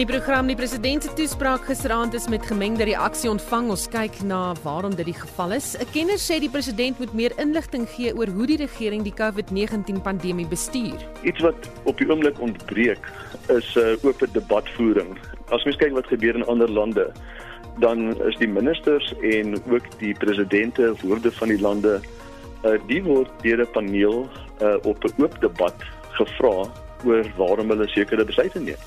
Die program die president se toespraak gisteraand is met gemengde reaksie ontvang. Ons kyk na waarom dit die geval is. 'n Kenner sê die president moet meer inligting gee oor hoe die regering die COVID-19 pandemie bestuur. Iets wat op die oomblik ontbreek is 'n uh, oop debatvoering. As mens kyk wat gebeur in ander lande, dan is die ministers en ook die presidente woorde van die lande uh, die word deur 'n paneel uh, op 'n oop debat gevra oor waarom hulle sekere besluite neem.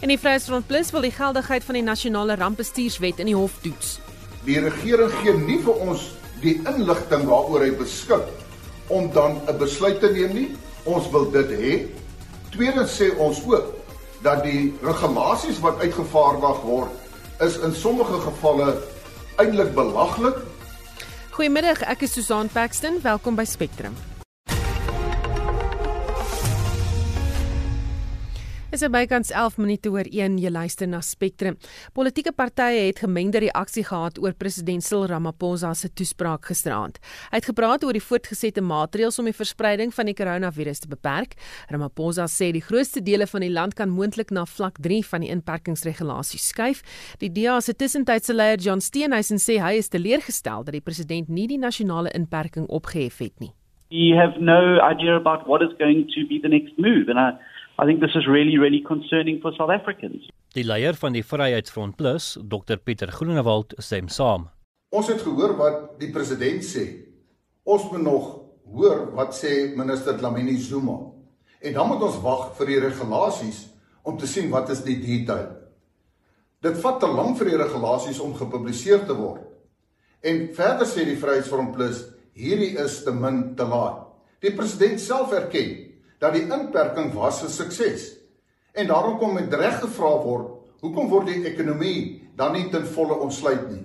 En die Vryheidsfront Plus wil die geldigheid van die nasionale rampbestuurswet in die hof toets. Die regering gee nie vir ons die inligting waaroor hy beskik om dan 'n besluit te neem nie. Ons wil dit hê. Tweedens sê ons ook dat die regulasies wat uitgevaardig word is in sommige gevalle eintlik belaglik. Goeiemiddag, ek is Susan Paxton. Welkom by Spectrum. Is er bykans 11 minute oor 1 jy luister na Spectrum. Politieke partye het gemengde reaksie gehad oor president Cyril Ramaphosa se toespraak gisteraand. Hy het gepraat oor die voortgesette maatreëls om die verspreiding van die koronavirus te beperk. Ramaphosa sê die grootste dele van die land kan moontlik na vlak 3 van die inperkingsregulasies skuif. Die DA se tussentydse leier John Steenhuisen sê hy is teleurgestel dat die president nie die nasionale inperking opgehef het nie. We have no idea about what is going to be the next move and I I think this is really really concerning for South Africans. Die leier van die Vryheidsfront Plus, Dr Pieter Groenewald, stem saam. Ons het gehoor wat die president sê. Ons moet nog hoor wat sê minister Dlamini Zuma. En dan moet ons wag vir die regulasies om te sien wat is die detail. Dit vat te lank vir die regulasies om gepubliseer te word. En verder sê die Vryheidsfront Plus, hierdie is te min te laat. Die president self erken dat die inperking was 'n sukses. En daarom kom met reg gevra word, hoekom word die ekonomie dan nie ten volle ontsluit nie?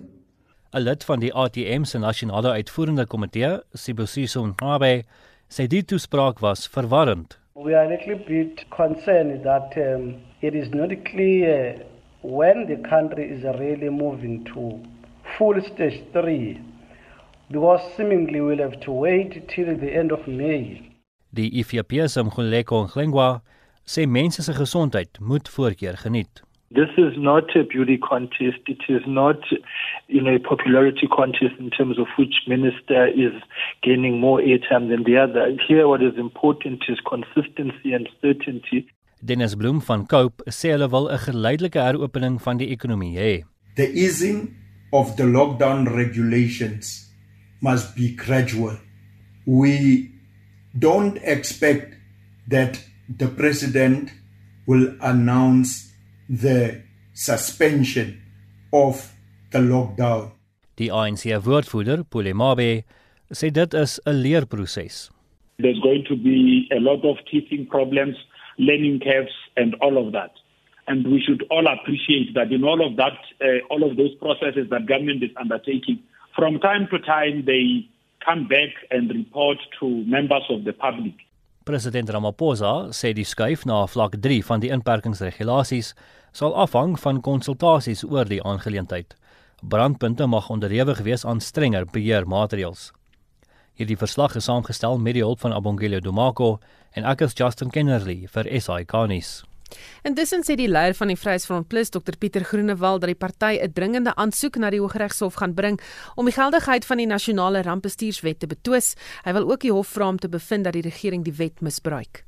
'n Lid van die ATM se nasionale uitvoerende komitee, Sibusiso Nqabe, sê die toespraak was verwarrend. We are a little bit concerned that um, it is not clear when the country is really moving to full stage 3 because seemingly we'll have to wait till the end of May Die IFP se Mkhuleko Nglengwa sê mense se gesondheid moet voorkeur geniet. This is not a beauty contest. It is not you know, a popularity contest in terms of which minister is gaining more airtime than the other. Here, what is important is consistency and certainty. Dennis Bloem van Cope sê hulle wil 'n geleidelike heropening van die ekonomie hê. The easing of the lockdown regulations must be gradual. We don't expect that the president will announce the suspension of the lockdown. Die ANC woordvoerder, Polemabe, sê dit is 'n leerproses. There's going to be a lot of teething problems, learning curves and all of that. And we should all appreciate that in all of that, uh, all of those processes that government is undertaking, from time to time they come back and report to members of the public. President Ramaphosa sê die skuif na vlak 3 van die inperkingsregulasies sal afhang van konsultasies oor die aangeleentheid. Brandpunte mag onderhewig wees aan strenger beheermaatreëls. Hierdie verslag is saamgestel met die hulp van Abongile Domako en ek is Justin Kennerly vir SI Kanis. Intussen sê die leier van die Vryheidsfront Plus, Dr Pieter Groenewald, dat die party 'n dringende aansoek na die Hooggeregshof gaan bring om die geldigheid van die nasionale rampbestuurswet te betwis. Hy wil ook die hof vra om te bevind dat die regering die wet misbruik.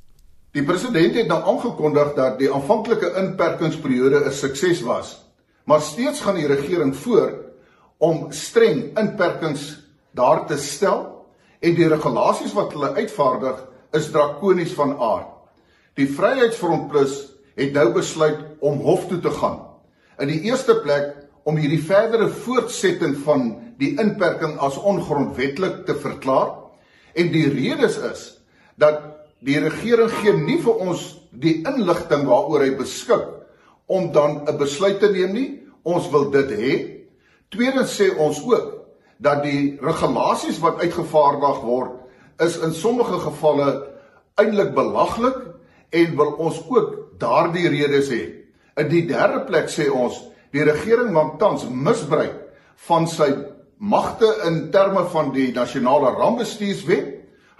Die president het nou aangekondig dat die aanvanklike inperkingsperiode 'n sukses was, maar steeds gaan die regering voort om streng inperkings daar te stel en die regulasies wat hulle uitvaardig is drakonies van aard. Die Vryheidsfront Plus het nou besluit om hof toe te gaan. In die eerste plek om hierdie verdere voortsetting van die inperking as ongrondwettig te verklaar en die redes is dat die regering gee nie vir ons die inligting waaroor hy beskik om dan 'n besluit te neem nie. Ons wil dit hê. Tweedens sê ons ook dat die regulasies wat uitgevaardig word is in sommige gevalle eintlik belaglik en wil ons ook daardie redes hê. In die derde plek sê ons die regering maak tans misbruik van sy magte in terme van die nasionale rampbestuurswet.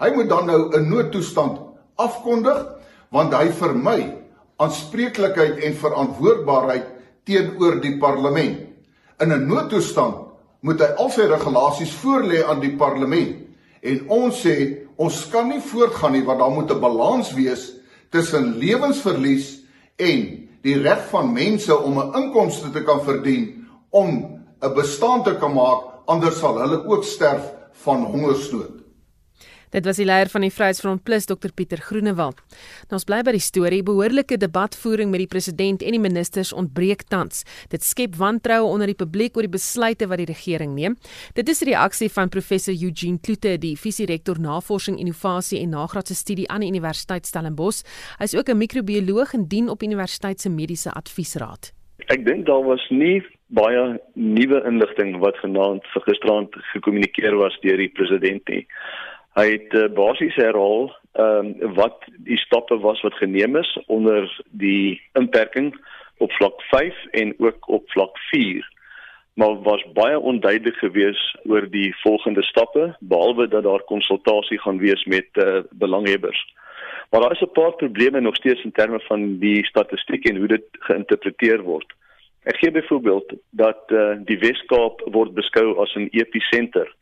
Hy moet dan nou 'n noodtoestand afkondig want hy vermy aanspreeklikheid en verantwoordbaarheid teenoor die parlement. In 'n noodtoestand moet hy al sy regulasies voorlê aan die parlement. En ons sê ons kan nie voortgaan nie want daar moet 'n balans wees tussen lewensverlies en die reg van mense om 'n inkomste te kan verdien om 'n bestaan te kan maak anders sal hulle ook sterf van hongersnood. Dit was die leier van die Vryheidsfront Plus Dr Pieter Groenewald. Nou ons bly by die storie. Behoorlike debatvoering met die president en die ministers ontbreek tans. Dit skep wantroue onder die publiek oor die besluite wat die regering neem. Dit is die reaksie van professor Eugene Kloete, die visierektor Navorsing, Innovasie en Nagraadse Studie aan die Universiteit Stellenbosch. Hy is ook 'n microbioloog en dien op Universiteit se Mediese Adviesraad. Ek dink daar was nie baie nuwe inligting wat vanaand vir gisterand gekommunikeer was deur die president nie. Hy het uh, basies herhaal ehm um, wat die stappe was wat geneem is onder die inperking op vlak 5 en ook op vlak 4 maar was baie onduidelik geweest oor die volgende stappe behalwe dat daar konsultasie gaan wees met uh, belanghebbers. Maar daar is 'n paar probleme nog steeds in terme van die statistiek en hoe dit geïnterpreteer word. Ek gee byvoorbeeld dat uh, die Weskaap word beskou as 'n episenter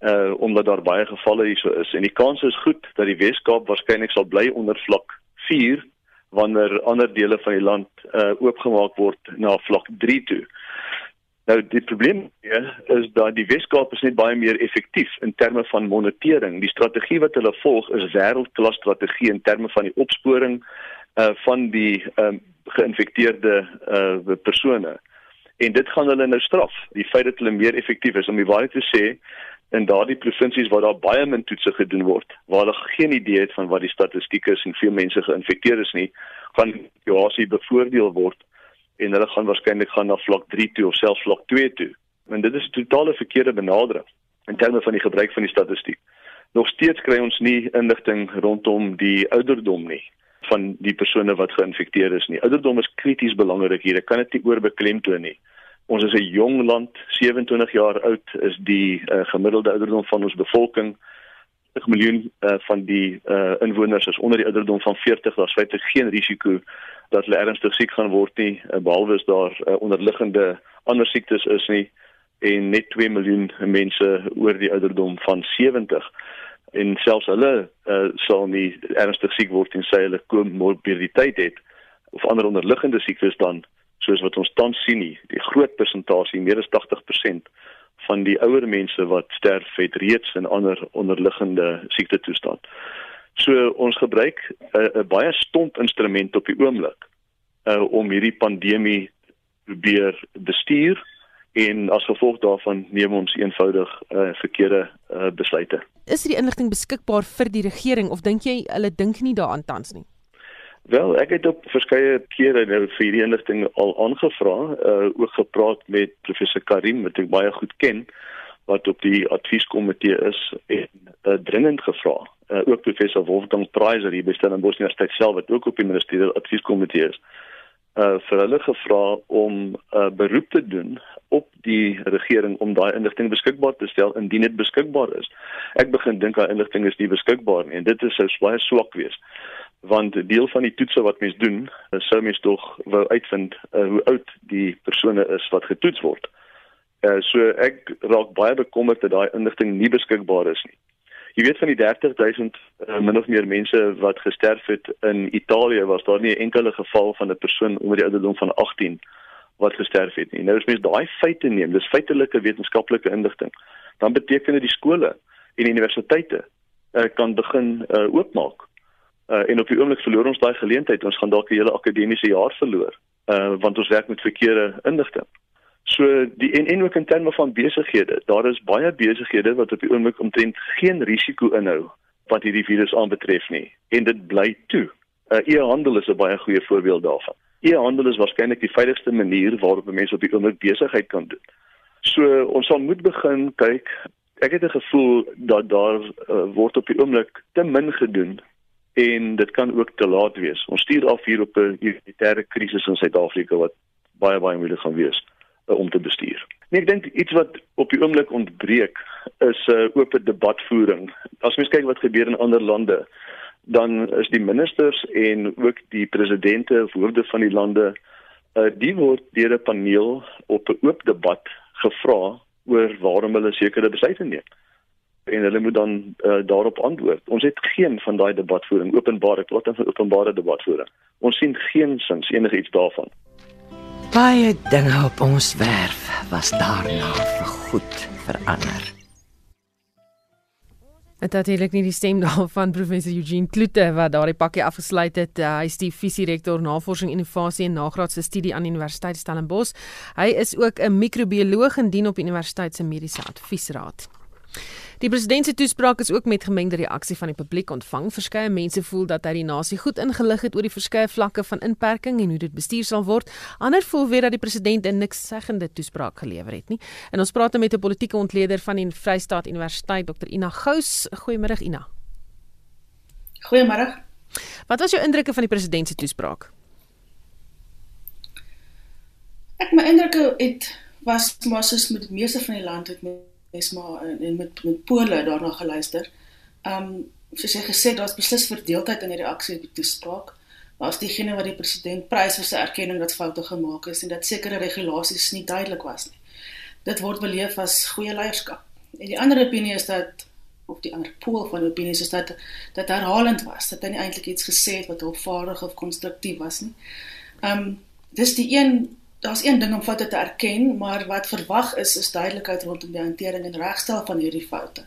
uh omdat daar baie gevalle hierso is en die kans is goed dat die Weskaap waarskynlik sal bly onder vlak 4 wanneer ander dele van die land uh oopgemaak word na vlak 3 toe. Nou die probleem hier is dat die Weskaap is net baie meer effektief in terme van monitering. Die strategie wat hulle volg is wêreldklas strategie in terme van die opsporing uh van die um geïnfekteerde uh persone. En dit gaan hulle nou straf. Die feit dat hulle meer effektief is om die waarheid te sê, in daardie provinsies waar daar baie min toetse gedoen word, waar hulle geen idee het van wat die statistiek is en veel mense geïnfekteer is nie, gaan situasie bevoordeel word en hulle gaan waarskynlik gaan na vlak 3 toe of selfs vlak 2 toe. En dit is 'n totale verkeerde benadering in terme van die gebruik van die statistiek. Nog steeds kry ons nie inligting rondom die ouderdom nie van die persone wat geïnfekteer is nie. Ouderdom is krities belangrik hier. Ek kan dit nie oorbeklemtoon nie. Ons is 'n jong land, 27 jaar oud is die uh, gemiddelde ouderdom van ons bevolking. 'n miljoen uh, van die uh, inwoners is onder die ouderdom van 40. Daar's feitelik geen risiko dat hulle ernstig siek gaan word nie, uh, behalwe as daar uh, onderliggende ander siektes is nie en net 2 miljoen mense oor die ouderdom van 70 en selfs hulle uh, sal nie ernstig siek word en sê hulle komorbiditeit het of ander onderliggende siektes dan soos wat ons tans sien nie die groot persentasie meer as 80% van die ouer mense wat sterf het reeds in ander onderliggende siekte toestand. So ons gebruik 'n uh, baie stomp instrument op die oomblik uh, om hierdie pandemie probeer bestuur en as gevolg daarvan neem ons eenvoudig uh, verkeerde uh, besluite. Is die inligting beskikbaar vir die regering of dink jy hulle dink nie daaraan tans nie? Wel, ek het op verskeie kere nou vir hierdie inligting al aangevra, uh ook gepraat met professor Karim wat ek baie goed ken wat op die advieskomitee is en uh, dringend gevra. Uh ook professor Wolfgang Preiser hier by Stellenbosch Universiteit self wat ook op die ministeriële advieskomitee is. Uh vir hulle gevra om 'n uh, beroep te doen op die regering om daai inligting beskikbaar te stel indien dit beskikbaar is. Ek begin dink daai inligting is nie beskikbaar nie en dit is sou baie swak wees want deel van die toetse wat mens doen, sou mens tog wou uitvind uh, hoe oud die persone is wat getoets word. Uh, so ek raak baie bekommerd dat daai inligting nie beskikbaar is nie. Jy weet van die 30000 uh, min of meer mense wat gesterf het in Italië was daar nie 'n enkele geval van 'n persoon onder die ouderdom van 18 wat gesterf het nie. Nou as mens daai feite neem, dis feitelike wetenskaplike inligting, dan beteken dit die skole en universiteite uh, kan begin uh, oopmaak Uh, en op die oomblik verloor ons daai geleentheid. Ons gaan dalk 'n hele akademiese jaar verloor. Uh want ons werk met verkeerde inligting. So die en en ook in terme van besighede. Daar is baie besighede wat op die oomblik omtrent geen risiko inhou wat hierdie virus aanbetref nie en dit bly toe. Uh e-handel is 'n baie goeie voorbeeld daarvan. E-handel is waarskynlik die veiligigste manier waarop mense op die oomblik besigheid kan doen. So ons sal moet begin kyk. Ek het 'n gevoel dat daar uh, word op die oomblik te min gedoen en dit kan ook te laat wees. Ons stuur af hier op 'n humanitêre krisis in Suid-Afrika wat baie baie moeilik gaan wees uh, om te bestuur. Nee, ek dink iets wat op die oomblik ontbreek is 'n uh, oop debatvoering. As mens kyk wat gebeur in ander lande, dan is die ministers en ook die presidente, hoofde van die lande, uh, die word deur 'n paneel op 'n oop debat gevra oor waarom hulle sekere besluite neem en hulle moet dan uh, daarop antwoord. Ons het geen van daai debatvoering openbare platte van openbare debatvoering. Ons sien geen sins enigiets daarvan. Baie dinge op ons werf was daarna vir goed verander. Dit het eintlik nie die stem daarvan professor Eugene Kloete wat daardie pakkie afgesluit het. Uh, hy is die visierektor navorsing innovasie en nagraadse studie aan Universiteit Stellenbosch. Hy is ook 'n microbioloog en dien op Universiteit se mediese adviesraad. Die president se toespraak is ook met gemengde reaksie van die publiek ontvang. Verskeie mense voel dat hy die nasie goed ingelig het oor die verskeie vlakke van inperking en hoe dit bestuur sal word. Ander voel weer dat die president 'n niks seggende toespraak gelewer het nie. En ons praat met 'n politieke ontleder van die Vrystaat Universiteit, Dr Ina Gous. Goeiemôre Ina. Goeiemôre. Wat was jou indrukke van die president se toespraak? Ek my indrukke het was maar soos met die meeste van die land het is maar en, en met met Pole daarna geluister. Um, soos jy gesê daar's beslis verdeeldheid in die reaksie op die toespraak. Maar as diegene wat die president prys vir sy erkenning dat foute gemaak is en dat sekere regulasies nie duidelik was nie. Dit word beleef as goeie leierskap. En die ander opinie is dat of die ander pool van opinies is dat dat herhalend was, dat hy nie eintlik iets gesê het wat hulpvaardig of konstruktief was nie. Um, dis die een daar's een ding om foute te erken, maar wat verwag is is duidelikheid rondom die hantering en regstel van hierdie foute.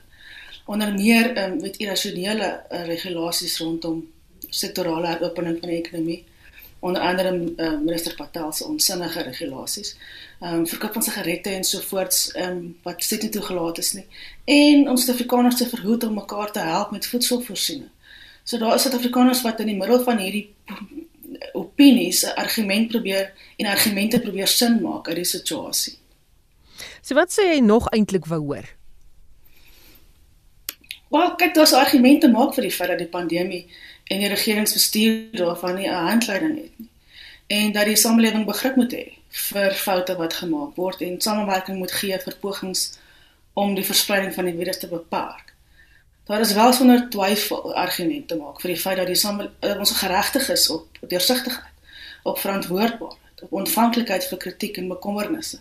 Onder meer um, met irrasionele uh, regulasies rondom sektorale heropening van die ekonomie, onder andere uh, minister Patel se onsinnige regulasies. Ehm um, verkoop van sigarette en so voorts ehm um, wat steeds nie toegelaat is nie. En ons Suid-Afrikaners te verhoed om mekaar te help met voedselvoorsiening. So daar is Suid-Afrikaners wat in die middel van hierdie opinies 'n argument probeer en argumente probeer sin maak uit die situasie. So wat sê jy nog eintlik wou hoor? Wel, kyk, daar's argumente maak vir die feit dat die pandemie en die regeringsbestuur daarvan nie 'n handleiding het nie. En dat die samelewing begrip moet hê vir foute wat gemaak word en samewerking moet gee vir pogings om die verspreiding van die virus te beperk. Daar is wel sonder twyfel argumente maak vir die feit dat die same uh, ons geregtig is op deursigtigheid, op verantwoordbaarheid, op ontvanklikheid vir kritiek en bekommernisse.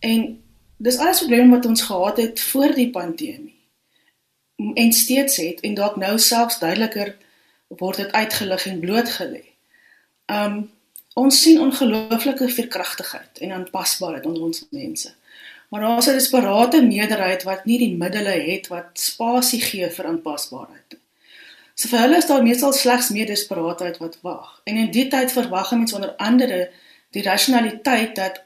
En dis alles probleme wat ons gehad het voor die pandemie en steeds het en dalk nou selfs duideliker word dit uitgelig en blootgelê. Um ons sien ongelooflike veerkragtigheid en aanpasbaarheid onder ons mense. Maar daar is 'n desperate meerderheid wat nie die middele het wat spasie gee vir aanpasbaarheid nie. So vir hulle is daar meestal slegs meer desperaatheid wat wag. En in die tyd verwag mense onder andere die rasionaliteit dat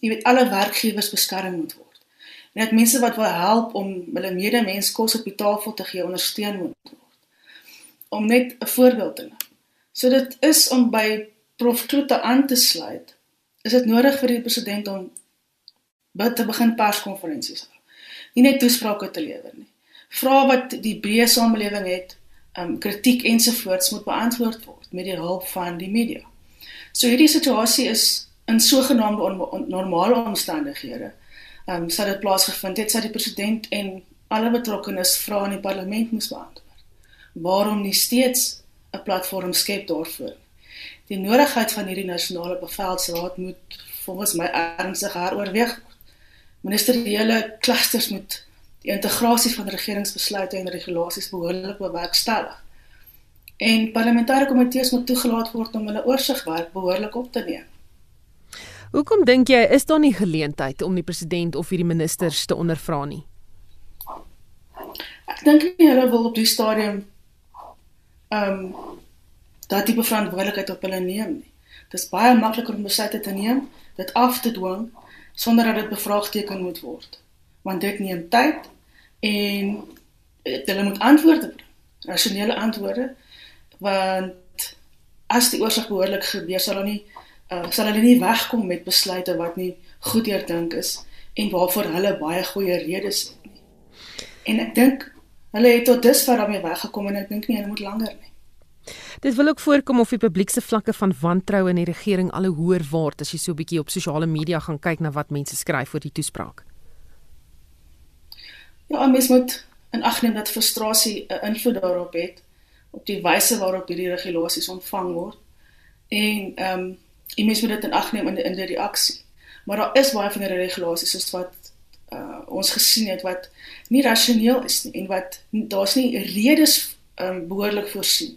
jy weet alle werkgewers beskerm moet word. En dat mense wat wil help om hulle medemens kos op die tafel te gee ondersteun moet word. Om net 'n voorbeeld te neem. So dit is om by Prof Kloete aan te sluit. Is dit nodig vir die president om te begin perskonferensies hou. Nie net toesprake te lewer nie. Vrae wat die breë samelewing het, um kritiek ensovoorts moet beantwoord word met die hulp van die media. So hierdie situasie is in sogenaamde on, on, normale omstandighede. Um sou dit plaasgevind het, sou die president en alle betrokkenes vrae in die parlement moes beantwoord. Waarom nie steeds 'n platform skep daarvoor? Die nodigheid van hierdie nasionale bevelsraad moet volgens my ernstig heroorweeg word ministeriële klusters moet die integrasie van regeringsbesluite en regulasies behoorlik bewerkstellig. En parlementêre komitees moet toegelaat word om hulle oorsigwerk behoorlik op te neem. Hoekom dink jy is daar nie geleentheid om die president of hierdie ministers te ondervra nie? Ek dink nie hulle wil op die stadium ehm um, dat die verantwoordelikheid op hulle neem nie. Dit is baie makliker om besluite te neem, dit af te dwing sonder dat dit bevraagteken moet word. Want dit neem tyd en hulle moet antwoorde bring. Rasionele antwoorde want as die oorsig behoorlik gebeur sal hulle nie uh, sal hulle nie wegkom met besluite wat nie goed deurdink is en waarvoor hulle baie goeie redes het nie. En ek dink hulle het tot dusver daarmee weggekom en ek dink nie hulle moet langer nie. Dit wil ook voorkom of die publiek se vlakke van wantroue in die regering al hoër word as jy so 'n bietjie op sosiale media gaan kyk na wat mense skryf oor die toespraak. Ja, mens moet in ag neem dat frustrasie 'n invloed daarop het op die wyse waarop hierdie regulasies ontvang word. En ehm um, jy mens moet dit in ag neem in die, in die reaksie. Maar daar is baie van die regulasies soos wat uh, ons gesien het wat nie rasioneel is nie en wat daar's nie redes um, behoorlik voorsien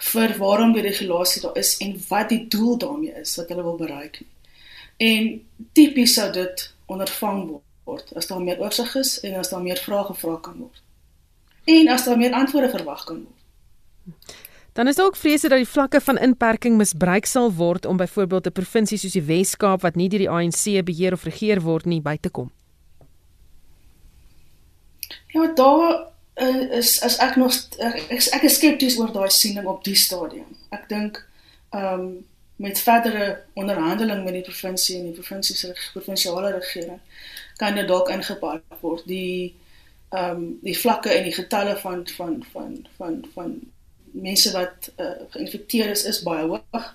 vir waarom die regulasie daar is en wat die doel daarmee is wat hulle wil bereik. En tipies sou dit ondervang word as daar meer oorsig is en as daar meer vrae gevra kan word. En as daar meer antwoorde verwag kan word. Dan is ook vrese dat die vlakke van inperking misbruik sal word om byvoorbeeld 'n provinsie soos die Wes-Kaap wat nie deur die ANC beheer of regeer word nie by te kom. Ja, daar is as ek nog ek, ek is skepties oor daai siening op die stadium. Ek dink ehm um, met verdere onderhandeling met die provinsie en die provinsie se provinsiale regering kan dit dalk ingepak word. Die ehm um, die vlakke en die getalle van van van van van mense wat uh, geïnfekteer is is baie hoog.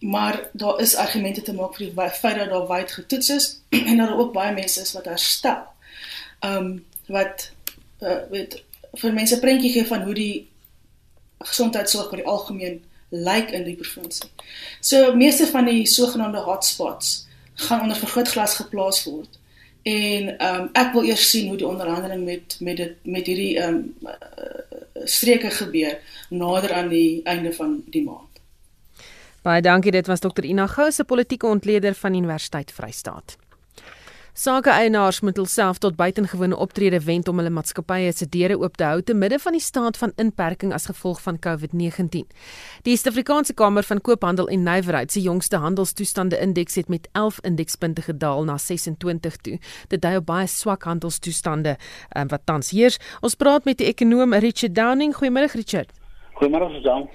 Maar daar is argumente te maak vir die feit dat daar wyd getoets is en dat daar ook baie mense is wat herstel. Ehm um, wat uh, weet vir mense prentjie gee van hoe die gesondheidsorg oor die algemeen lyk in die provinsie. So meeste van die sogenaamde hotspots gaan onder vergrootglas geplaas word. En ehm um, ek wil eers sien hoe die onderhandeling met met dit met hierdie ehm um, streke gebeur nader aan die einde van die maand. Baie dankie, dit was Dr. Ina Gou se politieke ontleder van Universiteit Vrystaat. Sake eienaars moet hulself tot buitengewone optrede wend om hulle maatskappye se deure oop te hou te midde van die staat van inperking as gevolg van COVID-19. Die Suid-Afrikaanse Kamer van Koophandel en Nywerheid se jongste handelstoestande indeks het met 11 indekspunte gedaal na 26 toe. Dit dui op baie swak handelstoestande um, wat tans heers. Ons praat met die ekonom Richard Downing. Goeiemôre Richard. Goeiemôre Susan.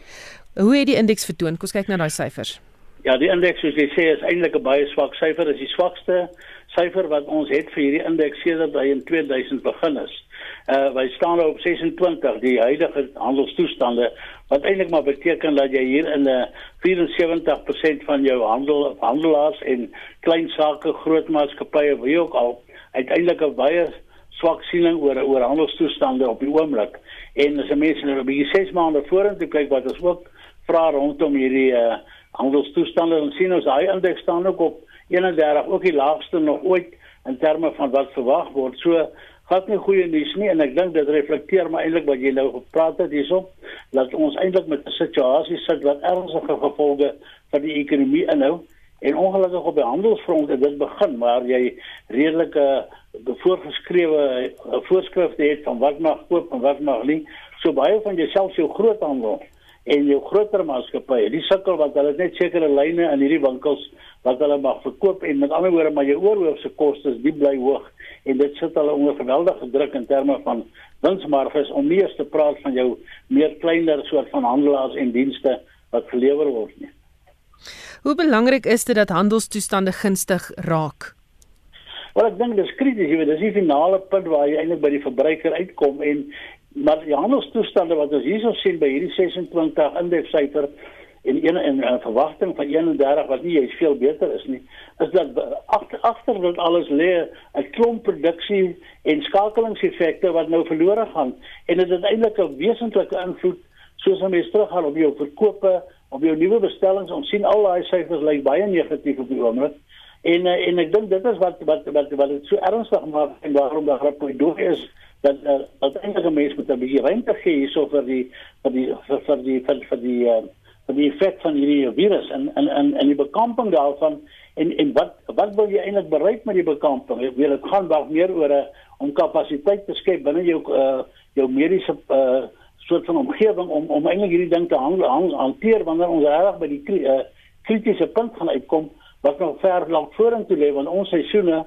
Hoe het die indeks vertoon? Kom ons kyk na daai syfers. Ja, die indeks soos jy sê is eintlik 'n baie swak syfer. Dit is die swakste syfer wat ons het vir hierdie indeks sedert hy in 2000 begin is. Uh wy staan nou op 26 die huidige handelstoestande wat eintlik maar beteken dat jy hier in 'n uh, 74% van jou handel handelaars en klein sake, groot maatskappye wie ook al uiteindelik 'n baie swak siening oor oor handelstoestande op die oomblik. En as 'n mens nou bietjie 6 maande vorentoe kyk wat ons ook vra rondom hierdie uh handelstoestande dan sien ons daai indeks staan ook op 31 ook die laagste nog ooit in terme van wat verwag word. So gaan nie goeie nuus nie en ek dink dit reflekteer maar eintlik wat jy nou gepraat het hierso dat ons eintlik met 'n situasie sit wat ernstige gevolge vir die ekonomie inhou en ongelukkig op die handelsfront het dit begin maar jy redelike voorgeskrewe voorskrifte het van wat mag koop en wat mag nie. So baie van jouself jou groothandel en jou groter maatskappye, die sukkel wat hulle net sekere lyne in hierdie winkels wat hulle mag verkoop en met ander woorde maar jou oorhoofse kostes die bly hoog en dit sit hulle onder geweldige druk in terme van winsmarges om nie eens te praat van jou meer kleiner soort van handelaars en dienste wat gelewer word nie. Hoe belangrik is dit dat handelstoestande gunstig raak? Wel ek dink dis krities, jy weet, dis die finale punt waar jy eintlik by die verbruiker uitkom en maar die handelstoestande wat ons hierso sien by hierdie 26 indekssyfer en een en 'n verwagting van 31 wat nie jy's veel beter is nie is dat agter agter dit alles lê 'n klomp produksie en skakelingseffekte wat nou verlore gaan en dit het eintlik 'n wesentlike invloed soos om eens teruggaan op jou verkope op jou nuwe bestellings ons sien al daai syfers lyk baie negatief op die oomblik en eh, en ek dink dit is wat wat wat wat dit so ernstig maak en waarom daar rapport deur is dat uh, uiteindelik 'n mens moet 'n bietjie ruimte gee hierso vir die vir die vir die vir, vir die uh, vir die effek van hierdie virus en en en en die bekamping daarvan en en wat wat wil jy eintlik bereik met die bekamping? Ek wil dit gaan dalk meer oor 'n om kapasiteit te skep binne jou uh, jou mediese uh, soort van omgewing om om eintlik hierdie ding te hang, hang, hanteer wanneer ons reg by die uh, kritiese punt gaan uitkom wat nog ver lank vorentoe lê want ons seisoene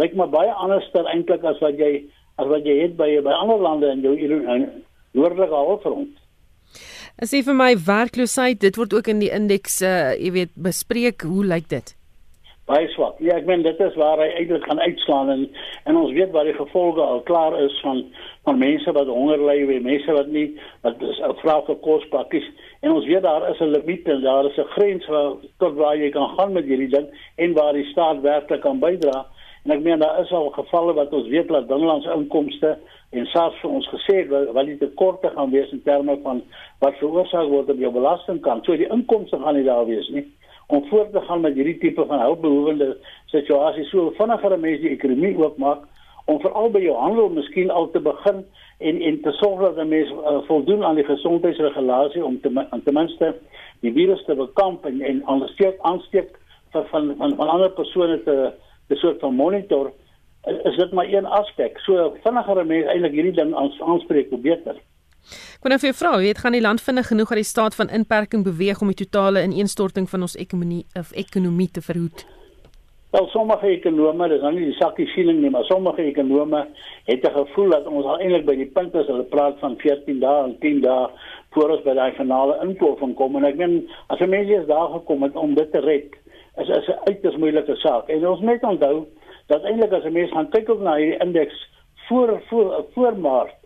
lyk maar baie anderster eintlik as wat jy as wat jy het by by ander lande in jou noordelike halfrond. As jy vir my werkloosheid, dit word ook in die indeks uh jy weet bespreek, hoe lyk dit? Baie swak. Ja, ek meen dit is waar hy eintlik gaan uitslaan en en ons weet wat die gevolge al klaar is van van mense wat honger ly, mense wat nie wat is 'n vraag vir kospakkies En ons weet daar is 'n limiet en daar is 'n grens waar tot waar jy kan gaan met hierdie ding en waar die staat werklik kan bydra. En ek meen daar is al gevalle wat ons weet dat binnelandse inkomste en SARS vir ons gesê het wat die tekorte gaan wees in terme van wat veroorsaak word op jou belastingkant. So die inkomste gaan nie daar wees nie om voort te gaan met hierdie tipe van hulpbehoevende situasies so vinniger mense die ekonomie oopmaak om veral by jou handel miskien al te begin en en te sorg dat die mense uh, voldoen aan die gesondheidsregulasie om te ten minste die virus te bekamp en en aansteek aansteek van van van, van ander persone te 'n soort van monitor is dit maar een aspek. So vinniger mense eintlik hierdie ding aanspreek, hoe beter. Ek wou nou vir jou vra, weet gaan die land vinnig genoeg uit die staat van inperking beweeg om die totale ineenstorting van ons ekonomie of ekonomie te verhoed? Wel sommige ekonome, dis nou nie die sakkie feeling nie, maar sommige ekonome het 'n gevoel dat ons al eintlik by die punt is hulle praat van 14 dae en 10 dae voor ons by daai finale inkorting kom en ek meen as 'n mens is daar gekom het om dit te red, is is 'n uiters moeilike saak. En ons moet onthou dat eintlik as 'n mens gaan kyk op na hierdie indeks voor voor voor Maart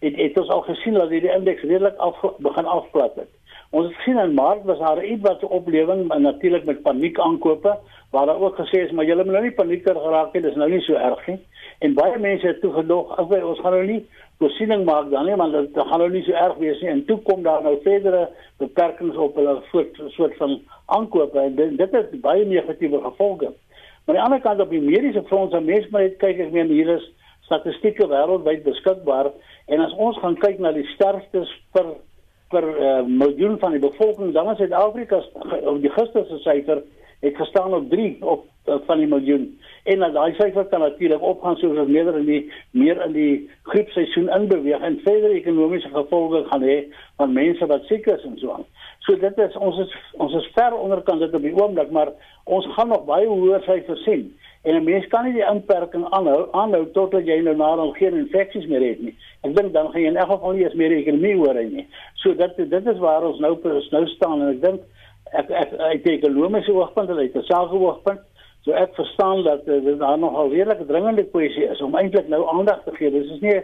het het ons al gesien dat hierdie indeks redelik af begin afplat het. Ons het gesien in Maart was daar iets wat se oplewing en natuurlik met paniek aankope waar daar ook gesê is maar julle moet nou nie panieker geraak nie, dis nou nie so erg nie. En baie mense het toe gedog, okay, ons gaan nou nie voorsiening maak dan nie, want dit gaan nou nie so erg wees nie. En toe kom daar nou verdere beperkings op hulle voort soort van aankope en dit, dit het baie negatiewe gevolge. Maar aan die ander kant op die mediese front, as mense maar net kyk, ek meen hier is statistieke wêreldwyd beskikbaar En as ons gaan kyk na die sterftes per per uh, miljoen van die bevolking, dan is Suid-Afrika op die gister se syfer het gestaan op 3 op uh, van die miljoen. En dan daai syfer kan natuurlik opgaan soos ons meer in die meer in die griepseisoen inbeweeg en verder ekonomiese gevolge gaan hê van mense wat siek is en so aan. So dit is ons is ons is ver onderkant dit op die oomblik, maar ons gaan nog baie hoër syfers sien. En 'n mens kan nie die inperking aanhou aanhou totdat jy nou na al geen infeksies meer het nie. Ek dink dan gaan jy in elk geval nie eens meer ekonomie hoor nie. So dit dit is waar ons nou nou staan en ek dink ek ek ek dink ekonomiese hoogtepunt het 'n selfe hoogtepunt. So ek verstaan dat uh, dit daar nog al redelik dringende kwessie is om eintlik nou aandag te gee. Dis is nie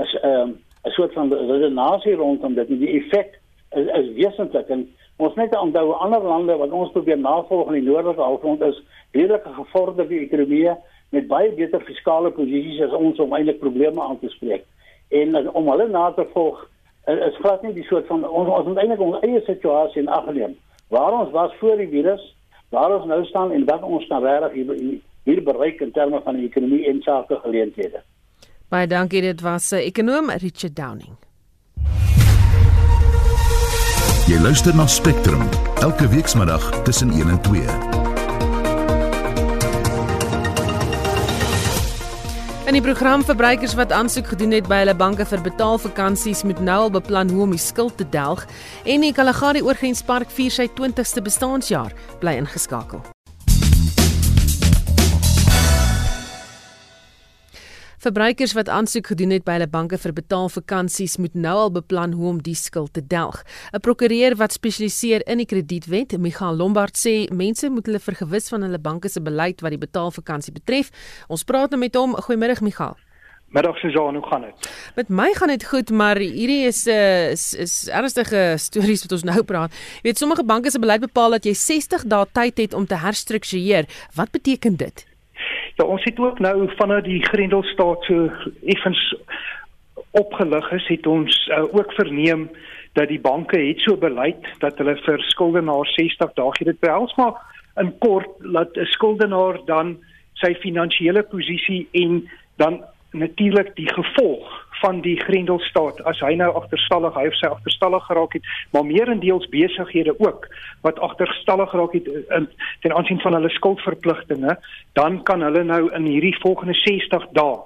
as 'n um, 'n soort van redenasie rondom dit nie. Die effek is, is wesentlik en Ons net onthou ander lande wat ons probeer navolg in die noordelike halfrond is redelike gevorderde ekonomieë met baie beter fiskale posisies as ons om eintlik probleme aan te spreek. En om hulle na te volg is glad nie die soort van ons ons eintlik ons eie situasie in ag neem. Waar ons was voor die virus, waar ons nou staan en wat ons kan regtig hier, hier bereik in terme van die ekonomie en sake geleenthede. Baie dankie dit was 'n ekonom Richard Downing. Jy luister na Spectrum elke weekmiddag tussen 1 en 2. In die program verbruikers wat aansoek gedoen het by hulle banke vir betaalvakansies moet nou al beplan hoe om die skuld te delg en die Kalahari Oorgrenspark vier sy 20ste bestaanjaar bly ingeskakel. Verbruikers wat aansoek gedoen het by hulle banke vir betaalvakansies moet nou al beplan hoe om die skuld te delg. 'n Prokureur wat spesialiseer in die kredietwet, Michael Lombard, sê mense moet hulle vergewis van hulle banke se beleid wat die betaalvakansie betref. Ons praat nou met hom. Goeiemôre, Michael. Middag Suzan, hoe gaan dit? Met my gaan dit goed, maar hierdie is 'n uh, is, is ernstige stories wat ons nou praat. Jy weet sommige banke se beleid bepaal dat jy 60 dae tyd het om te herstruktureer. Wat beteken dit? Ja, ons het ook nou vanuit die Grendelstaat so effens opgelig is, het ons uh, ook verneem dat die banke het so beleid dat hulle vir skuldenaars 60 dae. Dit behels maar in kort dat 'n skuldenaar dan sy finansiële posisie en dan natuurlik die gevolg van die Grendelstaat. As hy nou agterstallig hy of sy agterstallig geraak het, maar meerendeels besighede ook wat agterstallig geraak het eh, in ten aansien van hulle skuldverpligtinge, dan kan hulle nou in hierdie volgende 60 dae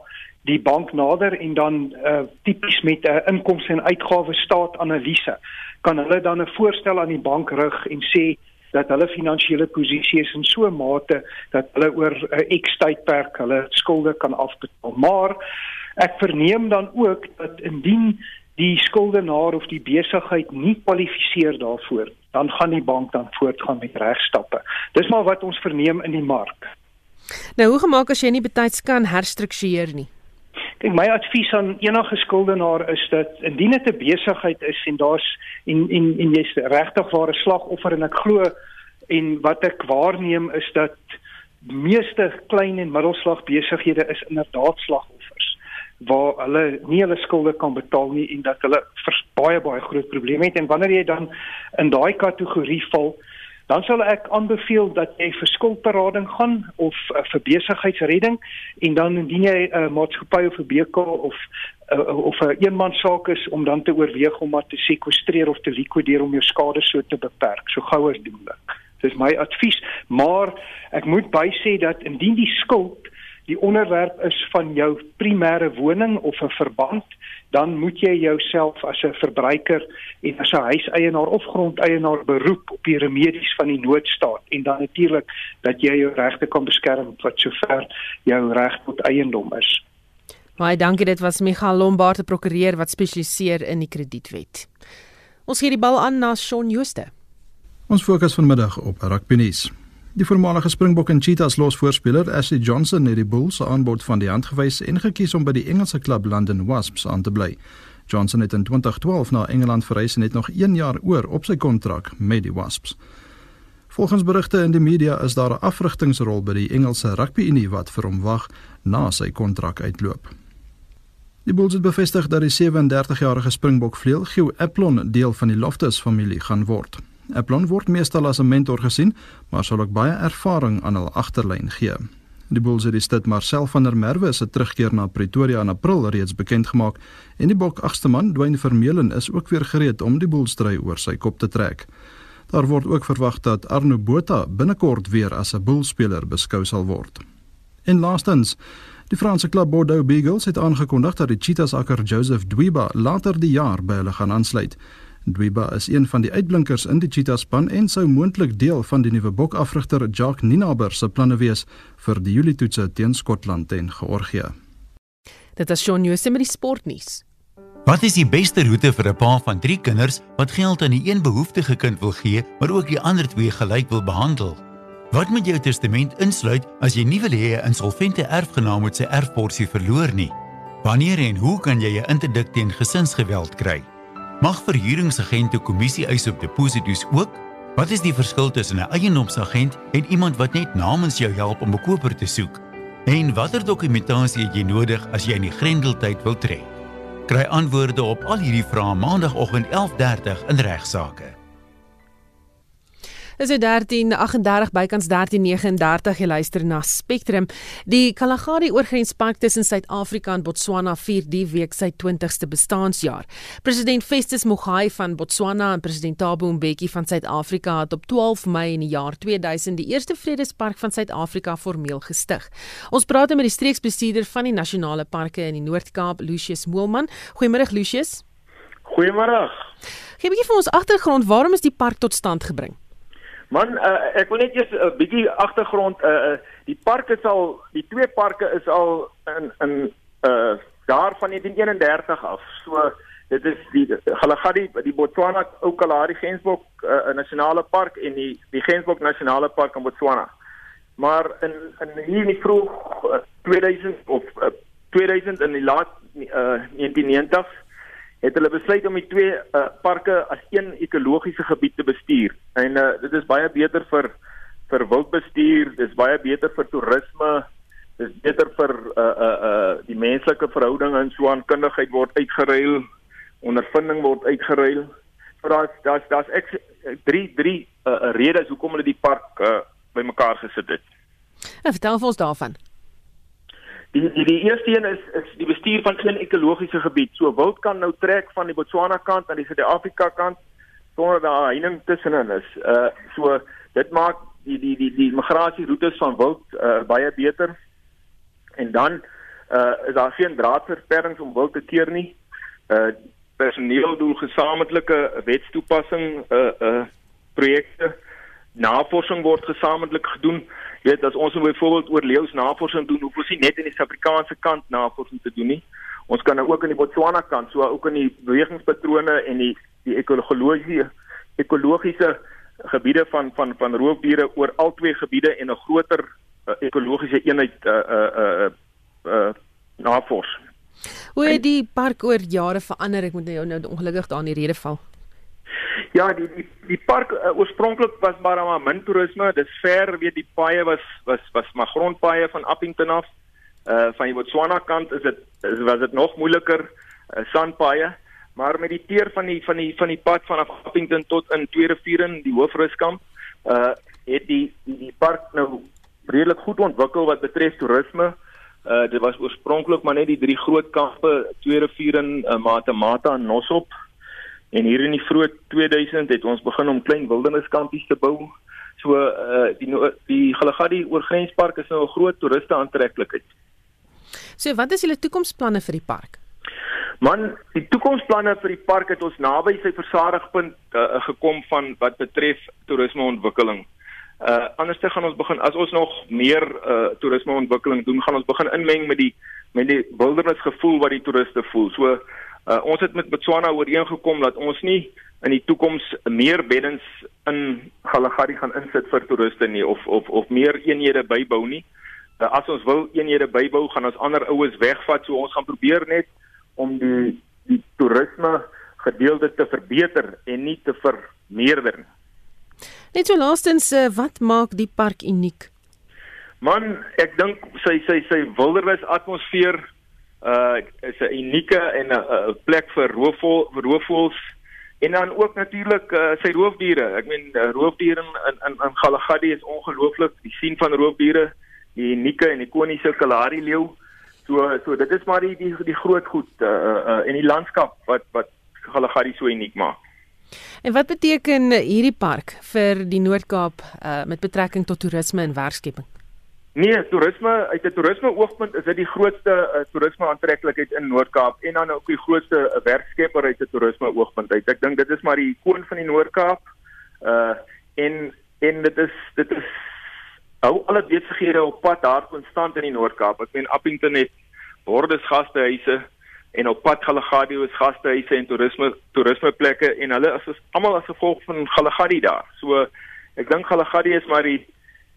die bank nader en dan uh, tipies met 'n uh, inkomste en uitgawes staat analise kan hulle dan 'n voorstel aan die bank rig en sê dat hulle finansiële posisie is in so 'n mate dat hulle oor 'n uh, X tydperk hulle skulde kan afbetaal. Maar Ek verneem dan ook dat indien die skuldenaar of die besigheid nie kwalifiseer daarvoor, dan gaan die bank dan voortgaan met regstappe. Dis maar wat ons verneem in die mark. Nou hoe gemaak as jy nie betyds kan herstruktureer nie? Kyk, my advies aan enige skuldenaar is dat indien dit 'n besigheid is en daar's en en en jy's regtig ware slagoffer en ek glo en wat ek waarneem is dat meeste klein en middelslag besighede is inderdaad slagoffers waar hulle nie hulle skulde kan betaal nie en dat hulle baie baie groot probleme het. En wanneer jy dan in daai kategorie val dan sal ek aanbeveel dat jy vir skuldberading gaan of uh, vir besigheidsredding en dan indien jy 'n uh, maatskappy of 'n BK of uh, of 'n eenman saak is om dan te oorweeg om maar te sekwestreer of te likwideer om jou skade so te beperk so gou as moontlik. Dis my advies, maar ek moet bysê dat indien die skuld die onderwerp is van jou primêre woning of 'n verband, dan moet jy jouself as 'n verbruiker en as 'n huiseienaar of grondeienaar beroep op die remedies van die noodstaat en dan natuurlik dat jy jou regte kan beskerm wat sover jou reg tot eiendom is. Baie dankie, dit was Michael Lombard, 'n prokureur wat spesialiseer in die kredietwet. Ons gee die bal aan na Shaun Jooste. Ons fokus vanmiddag op rugby nuus. Die voormalige Springbok en Cheetahs lossvoorspeler Ashley Johnson het die Bulls se aanbod van die hand gewys en gekies om by die Engelse klub London Wasps aan te bly. Johnson het in 2012 na Engeland verhuis en het nog 1 jaar oor op sy kontrak met die Wasps. Volgens berigte in die media is daar 'n afrigtingsrol by die Engelse Rugby Unie wat vir hom wag na sy kontrak uitloop. Die Bulls het bevestig dat die 37-jarige Springbok vleuel Hugh Applon deel van die Loftus familie gaan word. Eplon word meestal as 'n mentor gesien, maar sal ook baie ervaring aan hul agterlyn gee. Die Bulls het die stad Marcel van der Merwe se terugkeer na Pretoria in April reeds bekend gemaak en die bok agste man Dwayne Vermeulen is ook weer gereed om die Bulls stry oor sy kop te trek. Daar word ook verwag dat Arno Botha binnekort weer as 'n Bulls speler beskou sal word. En laastens Die Franse klub Bordeaux Beagles het aangekondig dat die Cheetahs akker Joseph Dweba later die jaar by hulle gaan aansluit. Dweba is een van die uitblinkers in die Cheetah span en sou moontlik deel van die nuwe bokafrigter Jacques Ninaber se planne wees vir die Julie toetse teen Skotland en Georgië. Dit is Shaun Jose met die sportnuus. Wat is die beste roete vir 'n pa van 3 kinders wat geld aan die een behoeftige kind wil gee, maar ook die ander twee gelyk wil behandel? Wat moet jou testament insluit as jy nie wil hê 'n insolvente erfgenaam moet sy erfporsie verloor nie? Wanneer en hoe kan jy 'n interdikt teen gesinsgeweld kry? Mag verhuuringsagente kommissie eis op deposito's ook? Wat is die verskil tussen 'n eiendomsagent en iemand wat net namens jou help om 'n koper te soek? En watter dokumentasie het jy nodig as jy in die grendeltyd wil trek? Kry antwoorde op al hierdie vrae maandagooggend 11:30 in regsaake. Dis 13:38 bykans 13:39 jy luister na Spectrum. Die Kalahari oorgrenspark tussen Suid-Afrika en Botswana vier die week sy 20ste bestaanjaar. President Festus Mogae van Botswana en president Thabo Mbeki van Suid-Afrika het op 12 Mei in die jaar 2000 die eerste vredespark van Suid-Afrika formeel gestig. Ons praat met die streeksbestuurder van die nasionale parke in die Noord-Kaap, Lucius Moelman. Goeiemôre Lucius. Goeiemôre. Gee 'n bietjie vir ons agtergrond, waarom is die park tot stand gebring? Man, uh, ek wil net eers 'n uh, bietjie agtergrond uh, uh die park is al die twee parke is al in in uh daar van 1931 af. So dit is die Galagadi die Botswana ou Kalahari Gensbok uh, nasionale park en die die Gensbok nasionale park in Botswana. Maar in in hier in die vroeg uh, 2000 of uh, 2000 in die laat uh 1990 het hulle besluit om die twee uh, parke as een ekologiese gebied te bestuur. En uh, dit is baie beter vir vir wildbestuur, dit is baie beter vir toerisme, dit is beter vir uh uh uh die menslike verhoudinge en so aan kundigheid word uitgeruil, ondervinding word uitgeruil. So daar's daar's daar's ek drie drie uh, redes hoekom hulle die park uh, bymekaar gesit het. En vertel vir ons daarvan. Die die die eerste een is is die bestuur van 'n ekologiese gebied. So wild kan nou trek van die Botswana kant na die Suid-Afrika kant sonder dat 'n heining tussenin is. Uh so dit maak die die die die migrasieroetes van wild uh baie beter. En dan uh is daar geen draadversperrings om wild te keer nie. Uh personeel doen gesamentlike wetstoepassing uh uh projekte. Navorsing word gesamentlik gedoen weet as ons byvoorbeeld oor leeu's navorsing doen, hoef ons nie net in die Suid-Afrikaanse kant navorsing te doen nie. Ons kan nou ook in die Botswana kant, so ook in die bewegingspatrone en die die ekologiese ekologiese gebiede van van van roofdiere oor al twee gebiede en 'n groter uh, ekologiese eenheid uh uh uh, uh navors. Hoe het die park oor jare verander? Ek moet nou nou ongelukkig daar in die rede val. Ja, die die die park uh, oorspronklik was maar maar min toerisme. Dis ver, weet die paaie was was was maar grondpaaie van Appington af. Uh van die Botswana kant is dit was dit nog moeiliker uh, sandpaaie, maar met die teer van die van die van die pad vanaf Appington tot in Twee Riviere, die hoofruskamp, uh het die die, die park nou redelik goed ontwikkel wat betref toerisme. Uh dit was oorspronklik maar net die drie groot kampe, Twee Riviere, uh, Matamata en Nosop En hier in die vroeë 2000 het ons begin om klein wilderniskampies te bou. So uh die die Galagadi oorgrenspark is nou 'n groot toeriste aantreklikheid. So wat is julle toekomsplanne vir die park? Man, die toekomsplanne vir die park het ons naby sy versadigpunt uh, gekom van wat betref toerismeontwikkeling. Uh anders te gaan ons begin as ons nog meer uh toerismeontwikkeling doen, gaan ons begin inmeng met die met die wildernisgevoel wat die toeriste voel. So Uh, ons het met Botswana ooreengekom dat ons nie in die toekoms meer beddens in Galagadi gaan insit vir toeriste nie of of of meer eenhede bybou nie. Uh, as ons wil eenhede bybou, gaan ons ander oues wegvat, so ons gaan probeer net om die die toerisme gedeelte te verbeter en nie te vermeerder nie. Net so laastens, uh, wat maak die park uniek? Man, ek dink sy sy sy wildernis atmosfeer uh is 'n unieke en 'n plek vir roofvol roofvoëls en dan ook natuurlik uh, sy roofdiere. Ek meen uh, roofdiere in in in Galagadi is ongelooflik. Die sien van roofdiere, die unieke en ikoniese Kalahari leeu. So so dit is maar die die die groot goed uh, uh in die landskap wat wat Galagadi so uniek maak. En wat beteken hierdie park vir die Noord-Kaap uh met betrekking tot toerisme en werkskeping? Nee, toerisme uit 'n toerisme oogpunt is dit die grootste uh, toerisme aantreklikheid in Noord-Kaap en dan ook die grootste uh, werkskepper uit 'n toerisme oogpunt uit. Ek dink dit is maar die koon van die Noord-Kaap. Uh en en dit is dit is hou alle besighede op pad daar konstant in die Noord-Kaap. Ek meen Appington het bordes gastehuise en op pad Galagadi is gastehuise en toerisme toerismeplekke en hulle is almal as gevolg van Galagadi daar. So ek dink Galagadi is maar die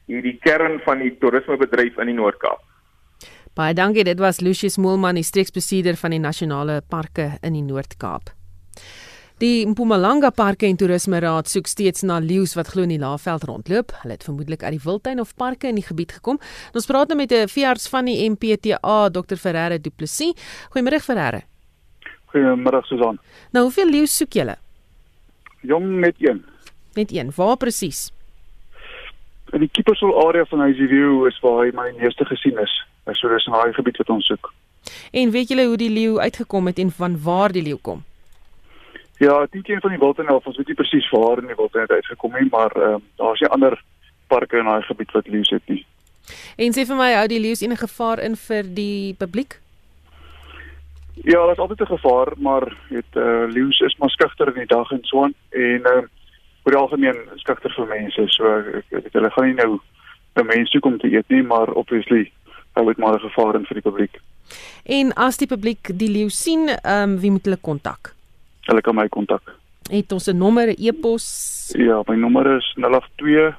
hierdie kern van die toerismebedryf in die Noord-Kaap. Baie dankie, dit was Lucius Moelman, die streeksbestuurder van die nasionale parke in die Noord-Kaap. Die Mpumalanga Parke en Toerisme Raad soek steeds na leeu's wat glo in die Laagveld rondloop. Hulle het vermoedelik uit die wildtuin of parke in die gebied gekom. Ons praat nou met 'n veearts van die MPTA, Dr Ferreira Du Plessis. Goeiemôre Ferreira. Goeiemôre Susan. Nou, hoeveel leeu's soek julle? Jong net een. Net een. Waar presies? In die Kiepersol area van Highview is waar hy my meeste gesien is. So dis 'n baie gebied wat ons soek. En weet julle hoe die leeu uitgekom het en van waar die leeu kom? Ja, dit een van die wildtuine of ons weet nie presies waar in die wildtuine uitgekom het, maar ehm uh, daar's nie ander parke in daai gebied wat leeu het nie. En sê vir my, hou die leeu enige gevaar in vir die publiek? Ja, daar's altyd 'n gevaar, maar dit eh uh, leeu is maar skugter in die dag en so aan en ehm uh, oor algemeen skugter vir mense. So ek weet hulle gaan nie nou by mense kom te eet nie, maar obviously hou dit maar 'n gevaar in vir die publiek. En as die publiek die leeu sien, ehm um, wie moet hulle kontak? Hulle kan my kontak. Het ons 'n nommer, 'n e-pos? Ja, my nommer is 082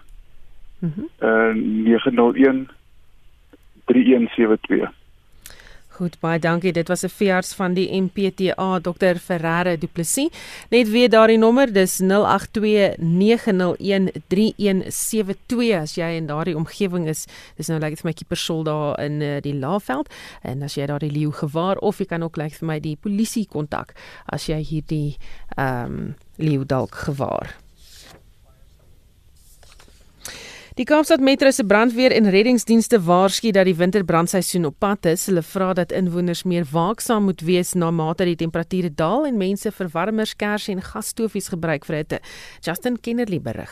Mhm. Mm uh 901 3172. Goed, baie dankie. Dit was 'n veearts van die MPTA, Dr Ferreira Du Plessis. Net weer daardie nommer, dis 0829013172 as jy in daardie omgewing is. Dis nou lyk like dit vir my Kiepersol daar in uh, die Laagveld en as jy daardie leeu gewaar of jy kan ook lyk like vir my die polisie kontak as jy hierdie ehm um, leeu dalk gewaar. Die Kaapstad Metro se brandweer en reddingsdienste waarsku dat die winterbrandseisoen op pad is. Hulle vra dat inwoners meer waaksaam moet wees na mate die temperature daal en mense verwarmers, kers en gasstofies gebruik vir hitte. Justin Kennerly berig.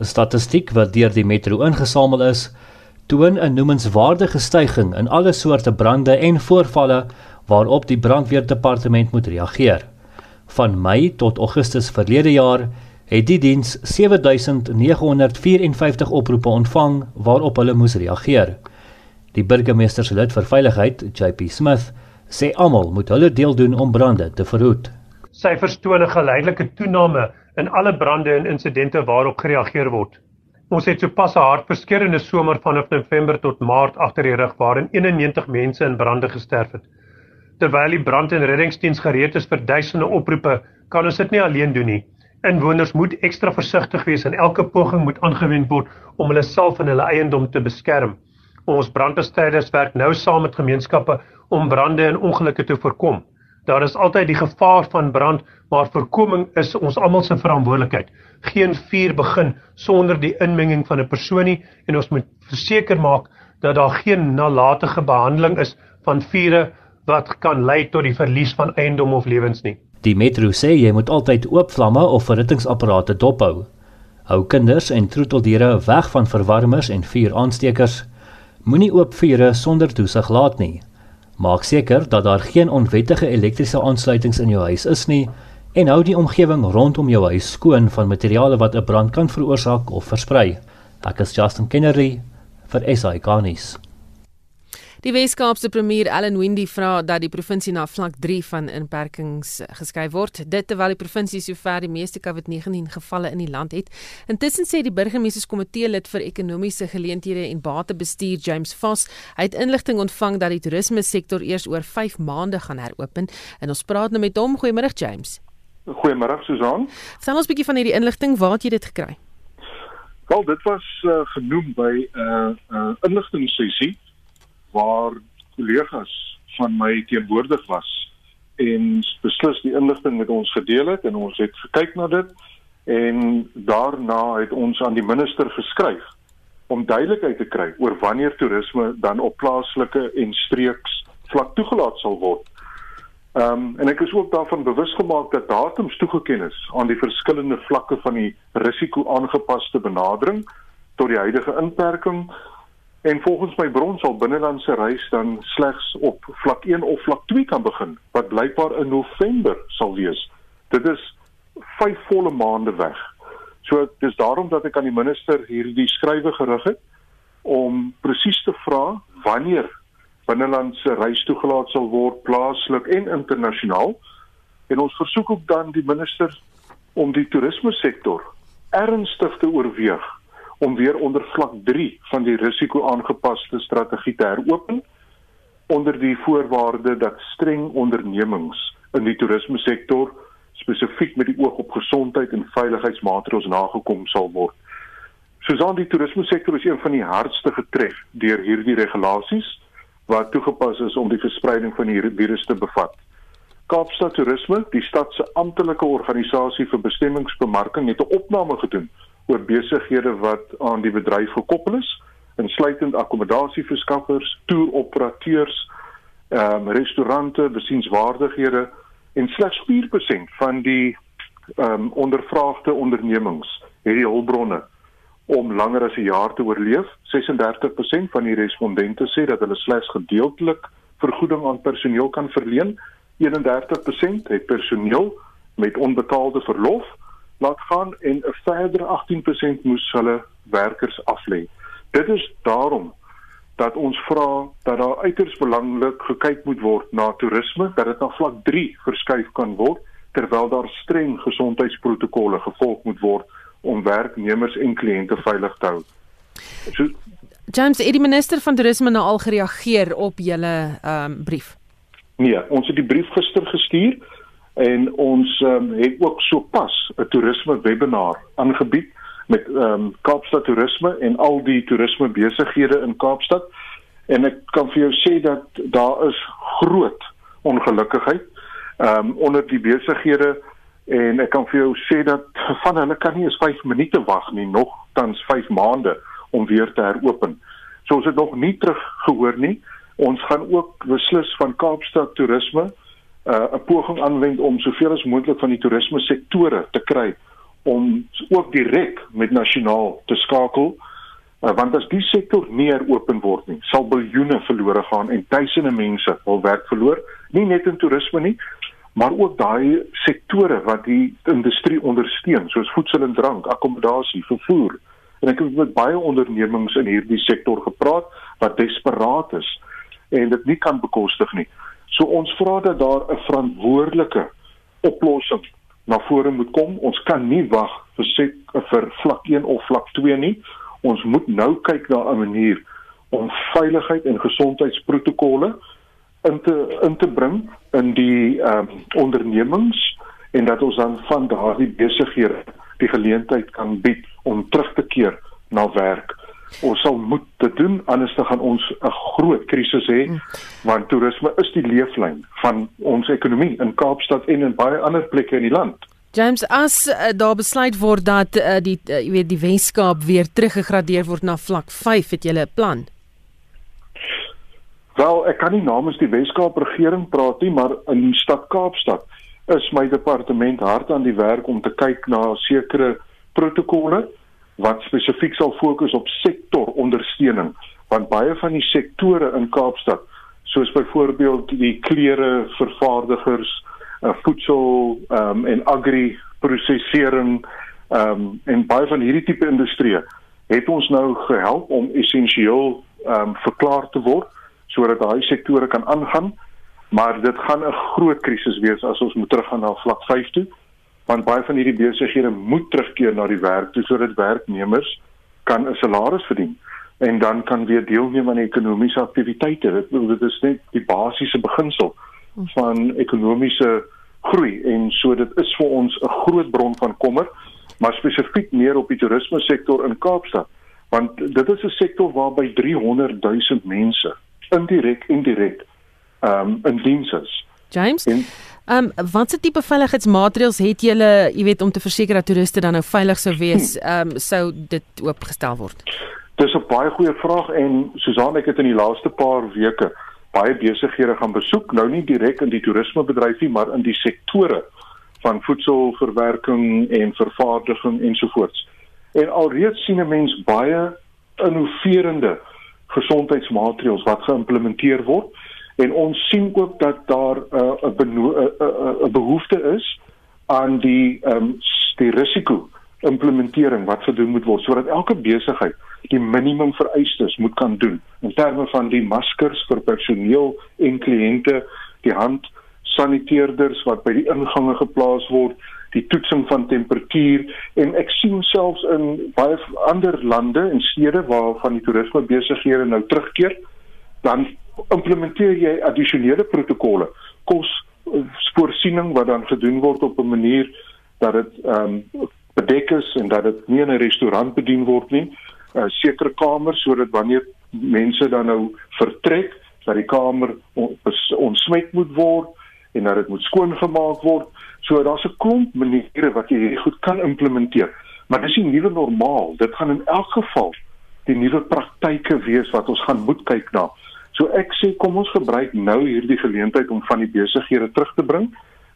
'n Statistiek wat deur die Metro ingesamel is, toon 'n noemenswaardige stygings in alle soorte brande en voorvalle waarop die brandweerdepartement moet reageer. Van Mei tot Augustus verlede jaar het die diens 7954 oproepe ontvang waarop hulle moes reageer. Die burgemeester se lid vir veiligheid, JP Smith, sê almal moet hulle deel doen om brande te verhoed. Syfers toon 'n geleidelike toename in alle brande en insidente waarop gereageer word. Ons het sopas 'n hartverskeurende somer vanaf November tot Maart agter die rug waarin 91 mense in brande gesterf het. Terwyl die brand- en reddingsdiens gereed is vir duisende oproepe, kan ons dit nie alleen doen nie. Inwoners moet ekstra versigtig wees en elke poging moet aangewend word om hulle self en hulle eiendom te beskerm. Ons brandbestryders werk nou saam met gemeenskappe om brande en ongelukke te voorkom. Daar is altyd die gevaar van brand, maar voorkoming is ons almal se verantwoordelikheid. Geen vuur begin sonder die inmenging van 'n persoon nie en ons moet verseker maak dat daar geen nalatige behandeling is van vure wat kan lei tot die verlies van eiendom of lewens nie. Die metro sê jy moet altyd oop vlamme of verhittingsapparate dophou. Hou kinders en troeteldiere weg van verwarmers en vuuraansteekers. Moenie oop vure sonder toesig laat nie. Maak seker dat daar geen onwettige elektriese aansluitings in jou huis is nie en hou die omgewing rondom jou huis skoon van materiale wat 'n brand kan veroorsaak of versprei. Ek is Justin Kennedy vir SAK nuus. Die Weskaapse premier Allan Windey vra dat die provinsie na vlak 3 van inperkings geskuif word, dit terwyl die provinsie sover die meeste COVID-19 gevalle in die land het. Intussen sê die burgemeesterskomitee lid vir ekonomiese geleenthede en batebestuur James Foss, hy het inligting ontvang dat die toerisme sektor eers oor 5 maande gaan heropen en ons praat nou met hom. Goeiemôre James. Goeiemôre Susan. Vertel ons 'n bietjie van hierdie inligting, waar het jy dit gekry? Wel, dit was uh, genoem by 'n uh, uh, inligtingssessie waar kollegas van my teenwoordig was en beslis die inligting met ons gedeel het en ons het gekyk na dit en daarna het ons aan die minister geskryf om duidelikheid te kry oor wanneer toerisme dan op plaaslike en streeks vlak toegelaat sal word. Ehm um, en ek is ook daarvan bewus gemaak dat datums toegeken is aan die verskillende vlakke van die risiko aangepaste benadering tot die huidige inperking En volgens my bron sal binnelandse reis dan slegs op vlak 1 of vlak 2 kan begin wat blykbaar in November sal wees. Dit is 5 volle maande weg. So dis daarom dat ek aan die minister hierdie skrywe gerig het om presies te vra wanneer binnelandse reis toegelaat sal word plaaslik en internasionaal. En ons versoek ook dan die minister om die toerisme sektor ernstig te oorweeg om weer onder vlak 3 van die risiko-aangepaste strategie te heropen onder die voorwaarde dat streng ondernemings in die toerisme sektor spesifiek met die oog op gesondheid en veiligheidsmaatreëls nagekom sal word. Soos die toerisme sektor is een van die hardste getref deur hierdie regulasies wat toegepas is om die verspreiding van die virus te bevat. Kaapstad Toerisme, die stad se amptelike organisasie vir bestemmingsbemarking het 'n opname gedoen oor besighede wat aan die bedryf gekoppel is, insluitend akkommodasieverskaffers, toeroperateurs, ehm um, restaurante, besienswaardighede en slegs 4% van die ehm um, ondervraagde ondernemings het die hulpbronne om langer as 'n jaar te oorleef. 36% van die respondente sê dat hulle slegs gedeeltelik vergoeding aan personeel kan verleen. 31% het personeel met onbetaalde verlof laat gaan en 'n verdere 18% moes hulle werkers aflê. Dit is daarom dat ons vra dat daar uiters belangrik gekyk moet word na toerisme dat dit na vlak 3 verskuif kan word terwyl daar streng gesondheidsprotokolle gevolg moet word om werknemers en kliënte veilig te hou. So James, het die minister van toerisme nou al gereageer op julle ehm um, brief? Nee, ons het die brief gister gestuur en ons um, het ook sopas 'n toerisme webinar aangebied met ehm um, Kaapstad Toerisme en al die toerisme besighede in Kaapstad en ek kan vir jou sê dat daar is groot ongelukkigheid ehm um, onder die besighede en ek kan vir jou sê dat van hulle kan nie eens 5 minute wag nie nog tans 5 maande om weer te heropen. So ons het nog nie terug gehoor nie. Ons gaan ook beslis van Kaapstad Toerisme uh, 'n poging aanwend om soveel as moontlik van die toerisme sektore te kry om ook direk met nasionaal te skakel uh, want as die sektor nie heropen word nie sal biljoene verlore gaan en duisende mense hul werk verloor nie net in toerisme nie maar ook daai sektore wat die industrie ondersteun soos voedsel en drank, akkommodasie, vervoer. En ek het met baie ondernemings in hierdie sektor gepraat wat desperaat is en dit nie kan bekostig nie. So ons vra dat daar 'n verantwoordelike oplossing na vore moet kom. Ons kan nie wag vir sek, vir vlak 1 of vlak 2 nie. Ons moet nou kyk na 'n manier om veiligheid en gesondheidsprotokolle in te in te bring in die ehm um, ondernemings en dat ons dan van daardie besighede die geleentheid kan bied om terug te keer na werk. Ons sal moet dit doen anders dan gaan ons 'n groot krisis hê want toerisme is die leeflyn van ons ekonomie in Kaapstad en in baie ander plekke in die land. James as uh, daar besluit word dat uh, die uh, jy weet die Weskaap weer teruggegradeer word na vlak 5 het jy 'n plan? Wel, ek kan nie namens die Weskaap regering praat nie, maar in stad Kaapstad is my departement hard aan die werk om te kyk na sekere protokolle wat spesifiek sal fokus op sektorondersteuning want baie van die sektore in Kaapstad soos byvoorbeeld die klere vervaardigers, uh, voedsel um, en agri prosesering um, en baie van hierdie tipe industrieë het ons nou gehelp om essensieel um, verklaar te word sodat daai sektore kan aangaan. Maar dit gaan 'n groot krisis wees as ons moet teruggaan na vlak 5 toe want baie van hierdie besighede moet terugkeer na die werk toe sodat werknemers kan 'n salaris verdien en dan kan weer deelneem aan ekonomiese aktiwiteite. Dit, dit is net die basiese beginsel van ekonomiese groei en so dit is vir ons 'n groot bron van kommer, maar spesifiek meer op die toerisme sektor in Kaapstad want dit is 'n sektor waarby 300 000 mense indirek indirek ehm um, in diens is. James en, Ehm um, watse tipe veiligheidsmaatreëls het julle, jy weet, om te verseker dat toeriste dan nou veilig sou wees, hm. ehm um, sou dit oopgestel word? Dis 'n baie goeie vraag en Susan ek het in die laaste paar weke baie besighede gaan besoek, nou nie direk in die toerismebedryf nie, maar in die sektore van voedselverwerking en vervaardiging ensovoorts. En alreeds sien 'n mens baie innoverende gesondheidsmaatreëls wat geïmplementeer word en ons sien ook dat daar 'n uh, 'n uh, uh, behoefte is aan die ehm um, die risiko implementering wat gedoen moet word sodat elke besigheid die minimum vereistes moet kan doen in terme van die maskers vir personeel en kliënte, die hand saniteerders wat by die ingange geplaas word, die toetsing van temperatuur en ek sien selfs in baie ander lande en stede waar van die toerisme besighede nou terugkeer dan implementeer jy addisionele protokolle kos eh, voorsiening wat dan gedoen word op 'n manier dat dit ehm um, bedek is en dat dit nie in 'n restaurant bedien word nie. Uh, sekere kamer sodat wanneer mense dan nou vertrek dat die kamer ontsmet moet word en dat dit moet skoongemaak word. So daar's 'n klomp maniere wat jy goed kan implementeer maar dis nie nuwe normaal. Dit gaan in elk geval die nuwe praktyke wees wat ons gaan moet kyk na So ek sê kom ons gebruik nou hierdie geleentheid om van die besighede terug te bring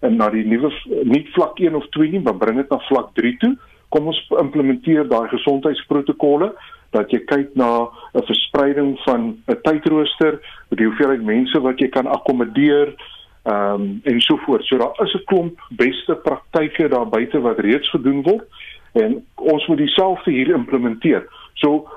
en na die nuwe nie vlak 1 of 2 nie, maar bring dit na vlak 3 toe. Kom ons implementeer daai gesondheidsprotokolle dat jy kyk na 'n verspreiding van 'n tydrooster, die hoeveelheid mense wat jy kan akkommodeer, ehm um, en so voort. So daar is 'n klomp beste praktyke daar buite wat reeds gedoen word en ons moet dieselfde hier implementeer. So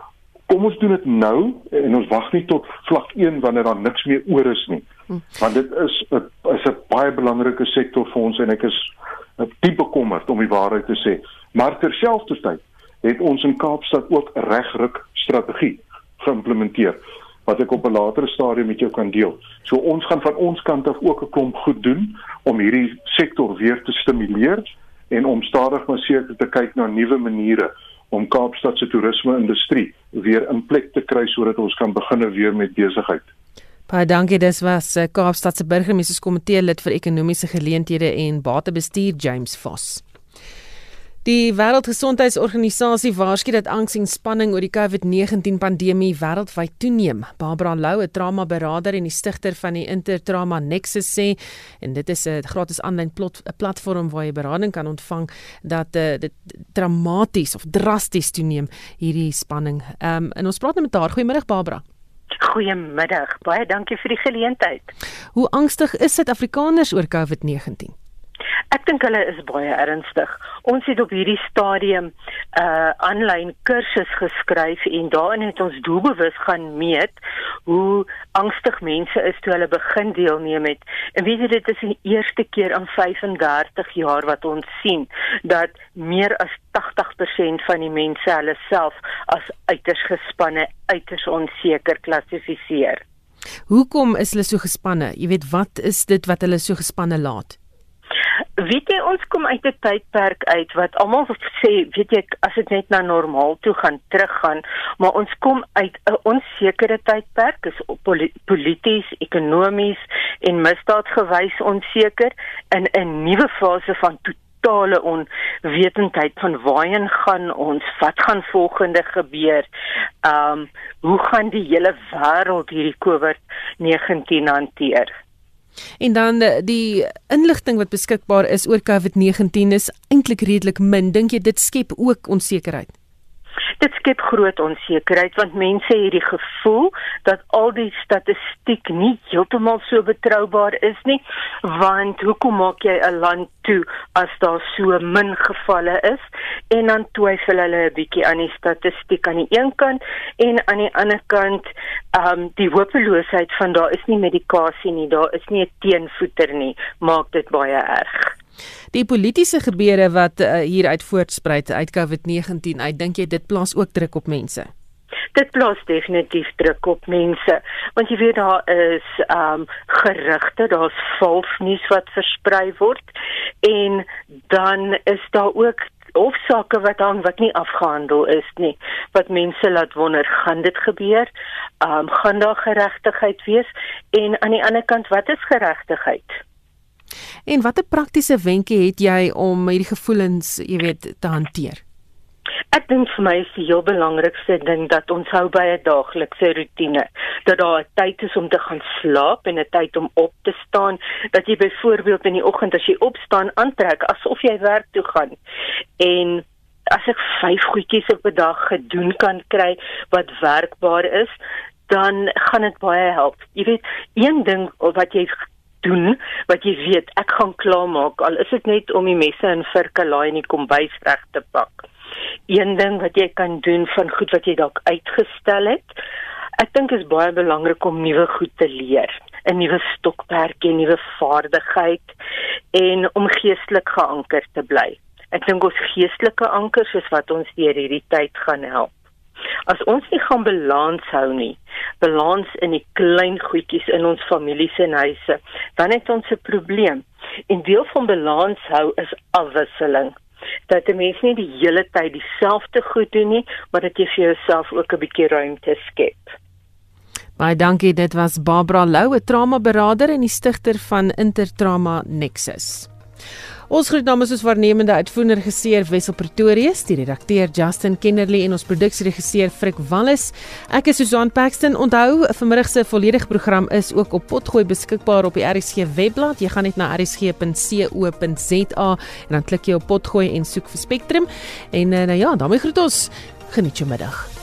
kom ons doen dit nou en ons wag nie tot vlak 1 wanneer daar niks meer oor is nie. Hm. Want dit is 'n is 'n baie belangrike sektor vir ons en ek is diep bekommerd om die waarheid te sê. Maar terselfdertyd het ons in Kaapstad ook regryk strategie geïmplementeer wat ek op 'n latere stadium met jou kan deel. So ons gaan van ons kant af ook 'n klomp goed doen om hierdie sektor weer te stimuleer en om stadig maar seker te kyk na nuwe maniere om Kaapstad se toerisme-industrie weer in plek te kry sodat ons kan begin weer met besigheid. Baie dankie, dis was eh, Kaapstad se burgemeester komitee lid vir ekonomiese geleenthede en batebestuur James Voss. Die Wêreldgesondheidsorganisasie waarsku dat angs en spanning oor die COVID-19 pandemie wêreldwyd toeneem. Barbara Lou, 'n trauma-beraader en die stigter van die Intertrauma Nexus sê en dit is 'n gratis aanlyn platform waar jy berading kan ontvang dat uh, dit dramaties of drasties toeneem hierdie spanning. Ehm um, en ons praat nou met haar. Goeiemôre Barbara. Goeiemiddag. Baie dankie vir die geleentheid. Hoe angstig is Suid-Afrikaners oor COVID-19? Ek dink hulle is baie ernstig. Ons het op hierdie stadium 'n uh, aanlyn kursus geskryf en daarin het ons doelbewus gaan meet hoe angstig mense is toe hulle begin deelneem het. En weet jy dit is die eerste keer in 35 jaar wat ons sien dat meer as 80% van die mense hulle self as uiters gespanne, uiters onseker klassifiseer. Hoekom is hulle so gespanne? Jy weet, wat is dit wat hulle so gespanne laat? Weet jy ons kom uit 'n tydperk uit wat almal sê, weet jy, as dit net na normaal toe gaan teruggaan, maar ons kom uit 'n onsekere tydperk, is polities, ekonomies en misdaadgewys onseker in 'n nuwe fase van totale onwetendheid van waarheen gaan ons, wat gaan volgende gebeur? Um hoe gaan die hele wêreld hierdie COVID-19 hanteer? En dan eh, die inligting wat beskikbaar is oor COVID-19 is eintlik redelik min. Dink jy dit skep ook onsekerheid? Dit skep groot onsekerheid want mense het die gevoel dat al die statistiek nie heeltemal so betroubaar is nie want hoekom maak jy 'n land toe as daar so min gevalle is? En dan twyfel hulle 'n bietjie aan die statistiek aan die een kant en aan die ander kant ehm um, die hopeloosheid van daar is nie medikasie nie daar is nie 'n teenvoeter nie maak dit baie erg Die politieke gebeure wat uh, hieruit voortspruit uit COVID-19, ek dink jy dit plaas ook druk op mense. Dit plaas definitief druk op mense, want jy weet daar is ehm um, gerugte, daar's vals nuus wat versprei word en dan is daar ook hofsaake wat dan wat nie afgehandel is nie wat mense laat wonder gaan dit gebeur? Um, gaan daar geregtigheid wees? En aan die ander kant wat is geregtigheid En watter praktiese wenke het jy om hierdie gevoelens, jy weet, te hanteer? Ek dink vir my is die heel belangrikste ding dat ons hou by 'n daaglikse rotine. Dat daar 'n tyd is om te gaan slaap en 'n tyd om op te staan. Dat jy byvoorbeeld in die oggend as jy opstaan aantrek asof jy werk toe gaan. En as ek 5 goedjies op 'n dag gedoen kan kry wat werkbaar is, dan gaan dit baie help. Jy weet, een ding wat jy doen wat jy weet ek gaan klaarmaak al is dit net om die messe en virke laai in die kombuis reg te pak. Een ding wat jy kan doen van goed wat jy dalk uitgestel het. Ek dink is baie belangrik om nuwe goed te leer, 'n nuwe stokperdjie, 'n nuwe vaardigheid en om geestelik geanker te bly. Ek dink ons geestelike ankers is wat ons deur hierdie tyd gaan help. As ons nie gaan balans hou nie, balans in die klein goedjies in ons families en huise, dan het ons 'n probleem. En deel van balans hou is afwisseling. Dat 'n mens nie die hele tyd dieselfde goed doen nie, maar dat jy vir jouself ook 'n bietjie ruimte skep. Baie dankie, dit was Barbara Lou, 'n trauma-beraader en die stigter van Intertrauma Nexus. Ons groet namens ons waarnemende uitvoerende regisseur Wessel Pretorius, die redakteur Justin Kennerly en ons produksieregisseur Frik Wallis. Ek is Susan Paxton. Onthou, vanmiddag se volledige program is ook op potgooi beskikbaar op die RSG webblad. Jy gaan net na rsg.co.za en dan klik jy op potgooi en soek vir Spectrum. En uh, nou ja, daarmee groet ons. Geniet jou middag.